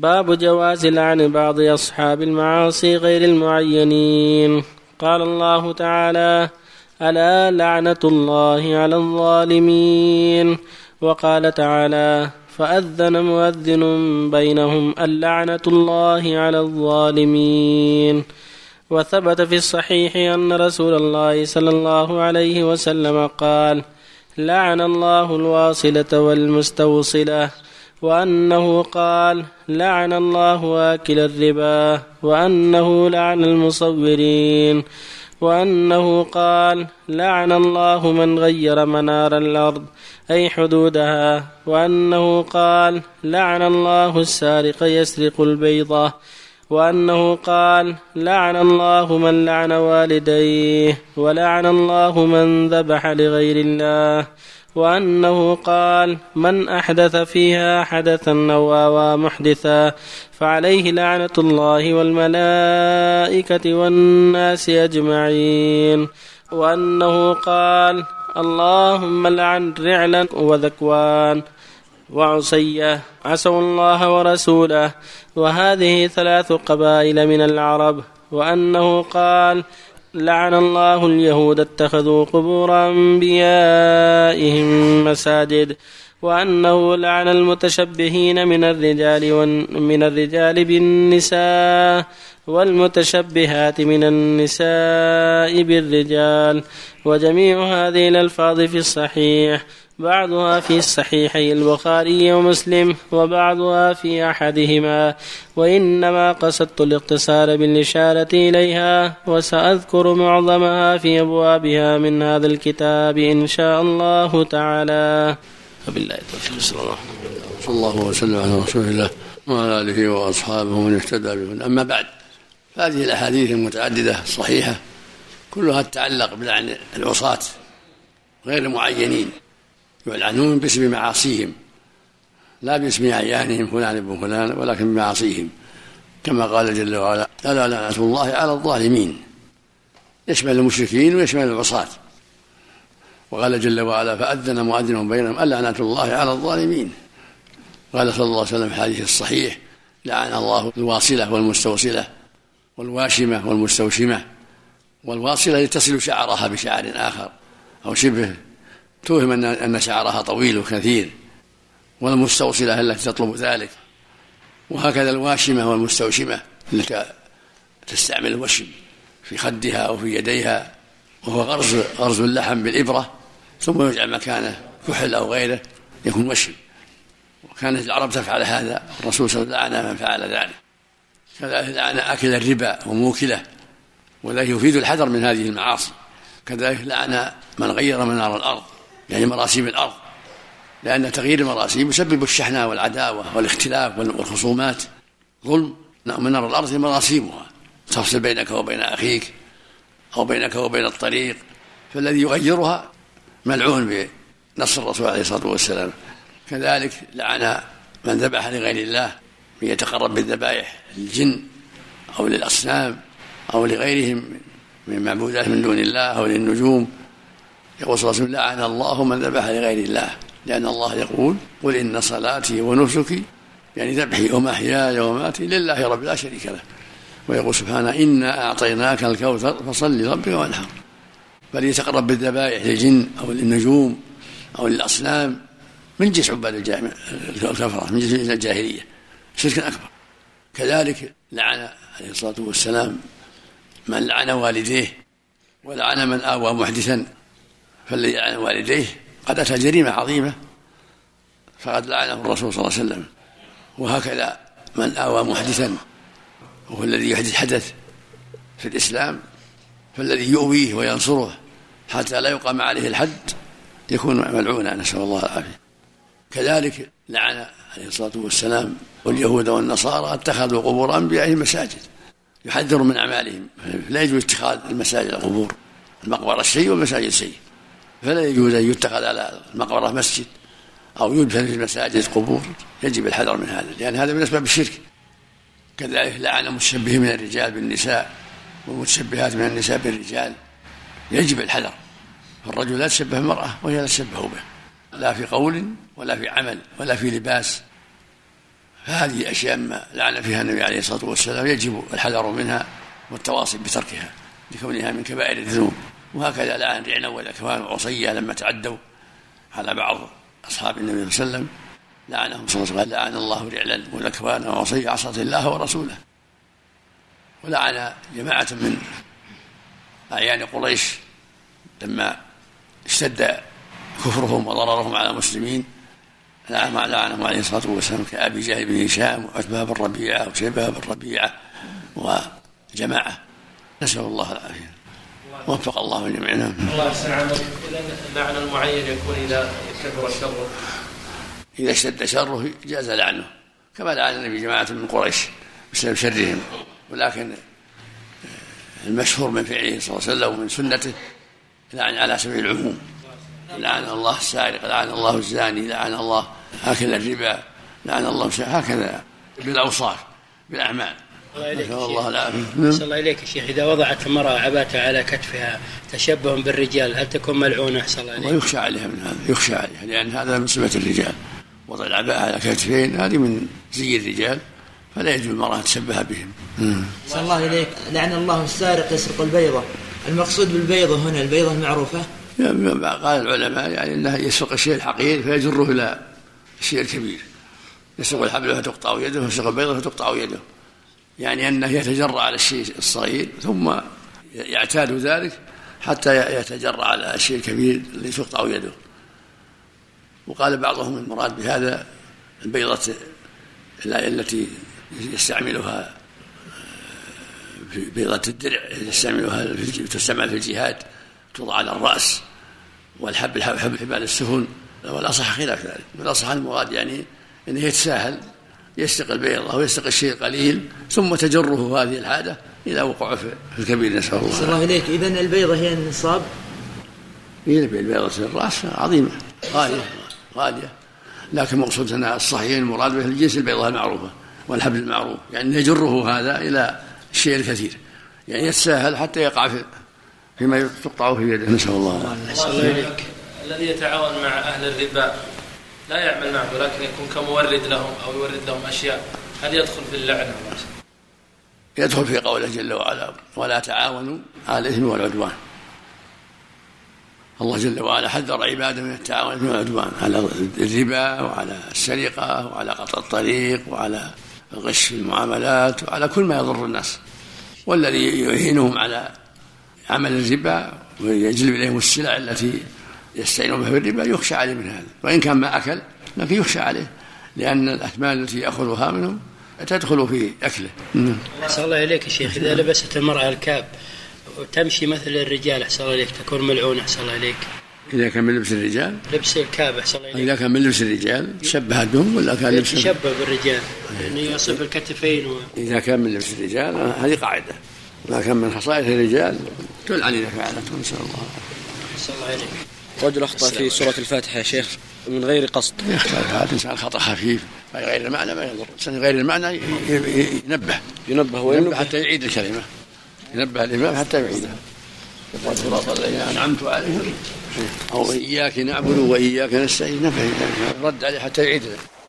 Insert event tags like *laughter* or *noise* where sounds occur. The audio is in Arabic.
باب جواز لعن بعض أصحاب المعاصي غير المعينين. قال الله تعالى ألا لعنة الله على الظالمين؟ وقال تعالى فأذن مؤذن بينهم اللعنة الله على الظالمين. وثبت في الصحيح أن رسول الله صلى الله عليه وسلم قال لعن الله الواصلة والمستوصلة وأنه قال لعن الله آكل الربا وأنه لعن المصورين وأنه قال لعن الله من غير منار الأرض أي حدودها وأنه قال لعن الله السارق يسرق البيضة وأنه قال لعن الله من لعن والديه ولعن الله من ذبح لغير الله وأنه قال من أحدث فيها حدثا أو آوى محدثا فعليه لعنة الله والملائكة والناس أجمعين. وأنه قال اللهم لعن رعلا وذكوان وعصية. عسوا الله ورسوله. وهذه ثلاث قبائل من العرب. وأنه قال لعن الله اليهود اتخذوا قبور أنبيائهم مساجد وأنه لعن المتشبهين من الرجال من الرجال بالنساء والمتشبهات من النساء بالرجال وجميع هذه الألفاظ في الصحيح. بعضها في الصحيحي البخاري ومسلم وبعضها في أحدهما وإنما قصدت الاقتصار بالإشارة إليها وسأذكر معظمها في أبوابها من هذا الكتاب إن شاء الله تعالى. وبالله التوفيق صلى الله. صلى الله وسلم على رسول الله وعلى آله وأصحابه من اهتدى بهن أما بعد فهذه الأحاديث المتعددة الصحيحة كلها تتعلق بلعن العصاة غير المعينين يلعنون باسم معاصيهم لا باسم أعيانهم فلان ابن فلان ولكن بمعاصيهم كما قال جل وعلا ألا لعنة الله على الظالمين. يشمل المشركين ويشمل العصاة. وقال جل وعلا فأذن مؤذن بينهم اللعنة الله على الظالمين. قال صلى الله عليه وسلم في الحديث الصحيح لعن الله الواصلة والمستوصلة والواشمة والمستوشمة والواصلة تصل شعرها بشعر آخر أو شبه توهم أن أن شعرها طويل وكثير والمستوصلة التي تطلب ذلك؟ وهكذا الواشمة والمستوشمة التي تستعمل الوشم في خدها أو في يديها وهو غرز غرز اللحم بالإبرة ثم يجعل مكانه كحل أو غيره يكون وشم. وكانت العرب تفعل هذا الرسول صلى الله عليه وسلم لعن من فعل ذلك. كذلك لعن آكل الربا وموكله وذلك يفيد الحذر من هذه المعاصي. كذلك لعن من غير منار الأرض. يعني مراسيم الأرض لأن تغيير المراسيم يسبب الشحناء والعداوة والاختلاف والخصومات. ظلم منار الأرض مراسيمها. تفصل بينك وبين أخيك أو بينك وبين الطريق. فالذي يغيرها ملعون بنص الرسول عليه الصلاة والسلام. كذلك لعن من ذبح لغير الله من يتقرب بالذبائح للجن أو للأصنام أو لغيرهم من معبودات من دون الله أو للنجوم. يقول صلى الله عليه وسلم لعن الله من ذبح لغير الله. لأن الله يقول قل إن صلاتي ونسكي يعني ذبحي ومحياي ومماتي لله رب لا شريك له. ويقول سبحانه إنا أعطيناك الكوثر فصل لربك وانحر. فليتقرب بالذبائح للجن أو للنجوم أو للأصنام من جنس عباد الكفرة من جنس الجاهلية. شرك أكبر. كذلك لعن عليه الصلاة والسلام من لعن والديه ولعن من آوى محدثا. فالذي لعن والديه قد أتى جريمة عظيمة فقد لعنه الرسول صلى الله عليه وسلم. وهكذا من آوى محدثا وهو الذي يحدث حدث في الإسلام فالذي يؤويه وينصره حتى لا يقام عليه الحد يكون ملعونا نسأل الله العافية. كذلك لعن عليه الصلاة والسلام واليهود والنصارى اتخذوا قبور أنبيائهم مساجد يحذر من أعمالهم. لا يجوز اتخاذ المساجد القبور المقبرة شيء والمساجد شيء فلا يجوز أن يتخذ على المقبرة مسجد أو يدفن في المساجد قبور يجب الحذر من هذا لأن هذا من أسباب الشرك. كذلك لعن المتشبه من الرجال بالنساء والمتشبهات من النساء بالرجال. يجب الحذر. فالرجل لا يتشبه المرأة وهي لا تشبه به لا في قول ولا في عمل ولا في لباس. فهذه أشياء ما لعن فيها النبي عليه الصلاة والسلام. يجب الحذر منها والتواصي بتركها لكونها من كبائر الذنوب. وهكذا لعن رعنا والأكوان وعصية لما تعدوا على بعض أصحاب النبي صلى الله عليه وسلم. لعنهم صلى الله عليه وسلم. لعن الله رعلا والأكوان وعصية عصت الله ورسوله. ولعن جماعة من أعيان قريش لما اشتد كفرهم وضررهم على المسلمين. لعنهم عليه الصلاة والسلام كأبي جهل بن هشام وعتبة بن ربيعة وشيبة بن ربيعة وجماعة. نسأل الله العافية. وفق الله جميعنا الله يحسن عملك. إذا اللعن المعين يكون إذا كثر شره إذا اشتد شره جاز لعنه كما لعن النبي جماعة من قريش بسبب شرهم. ولكن المشهور من فعله صلى الله عليه وسلم ومن سنته لعن على سبيل العموم. لعن الله السارق لعن الله الزاني لعن الله اكل الربا لعن الله هكذا بالأوصاف بالأعمال. نسأل الله العافية. نسأل الله إليك يا شيخ. إذا وضعت المرأة عباتها على كتفها تشبها بالرجال هل تكون ملعونة؟ أحسن الله إليك. ويخشى عليها من هذا يخشى عليها لأن هذا من صفة الرجال. وضع العباءة على كتفين هذه من زي الرجال فلا يجوز المرأة تشبه بهم. صلى الله إليك. لعن الله السارق يسرق البيضة. المقصود بالبيضة هنا البيضة المعروفة؟ قال العلماء يعني انه يسرق الشيء الحقير فيجره إلى الشيء الكبير. يسرق الحبل فتقطع يده ويسرق البيضة فتقطع يده. يعني أنه يتجرأ على الشيء الصغير ثم يعتاد ذلك حتى يتجرأ على الشيء الكبير الذي تقطع يده وقال بعضهم المراد بهذا البيضة التي يستعملها في بيضة الدرع يستعملها تستعمل في الجهاد توضع على الرأس والحب حب حبال السفن والأصح خلاف ذلك. والأصح المراد يعني أنه يتساهل يستقي البيضة ويستقي الشيء القليل ثم تجره هذه الحاجة إلى وقوعه في الكبير نسأل الله الله إليك. إذا البيضة هي النصاب؟ هي البيضة الرأس عظيمة. غالية غالية. لكن مقصود هنا الصحيح المراد به الجنس البيضة المعروفة والحبل المعروف. يعني يجره هذا إلى الشيء الكثير. يعني يتساهل حتى يقع في فيما تقطع في يده. نسأل الله. العافية الذي يتعاون مع أهل الربا لا يعمل معه ولكن يكون كمورد لهم أو يورد لهم أشياء. هل يدخل في اللعنة؟ يدخل في قوله جل وعلا ولا تعاونوا على الإثم والعدوان. الله جل وعلا حذر عباده من التعاون والعدوان على الربا وعلى السرقة وعلى قطع الطريق وعلى الغش في المعاملات وعلى كل ما يضر الناس. والذي يعينهم على عمل الربا ويجلب إليهم السلع التي يستعينون بها في الربا يخشى عليه من هذا. وإن كان ما أكل لكن يخشى عليه. لأن الاثمان التي يأخذها منهم تدخل في أكله. أحسن الله إليك يا شيخ. إذا لبست المرأة الكاب وتمشي مثل الرجال. أحسن الله إليك. تكون ملعونة. أحسن الله إليك. إذا كان من لبس الرجال؟ لبس الكعبة صلى الله عليه إذا كان من لبس الرجال شبهت بهم ولا كان لبس تشبه بالرجال. يعني يصف الكتفين و... إذا كان من لبس الرجال هذه قاعدة. ما كان من خصائص الرجال تلعن إذا فعلته نسأل الله. نسأل الله عليك رجل أخطأ في سورة الفاتحة يا شيخ من غير قصد. *laughs* هذا الإنسان خطأ خفيف غير المعنى ما يضر. الإنسان غير المعنى ينبه. ينبه وينبه. حتى يعيد الكلمة. ينبه الإمام حتى يعيدها يقول صراط الذين أنعمت عليهم أو إياك نعبد وإياك نستعين. نفهم رد عليه حتى يعيد.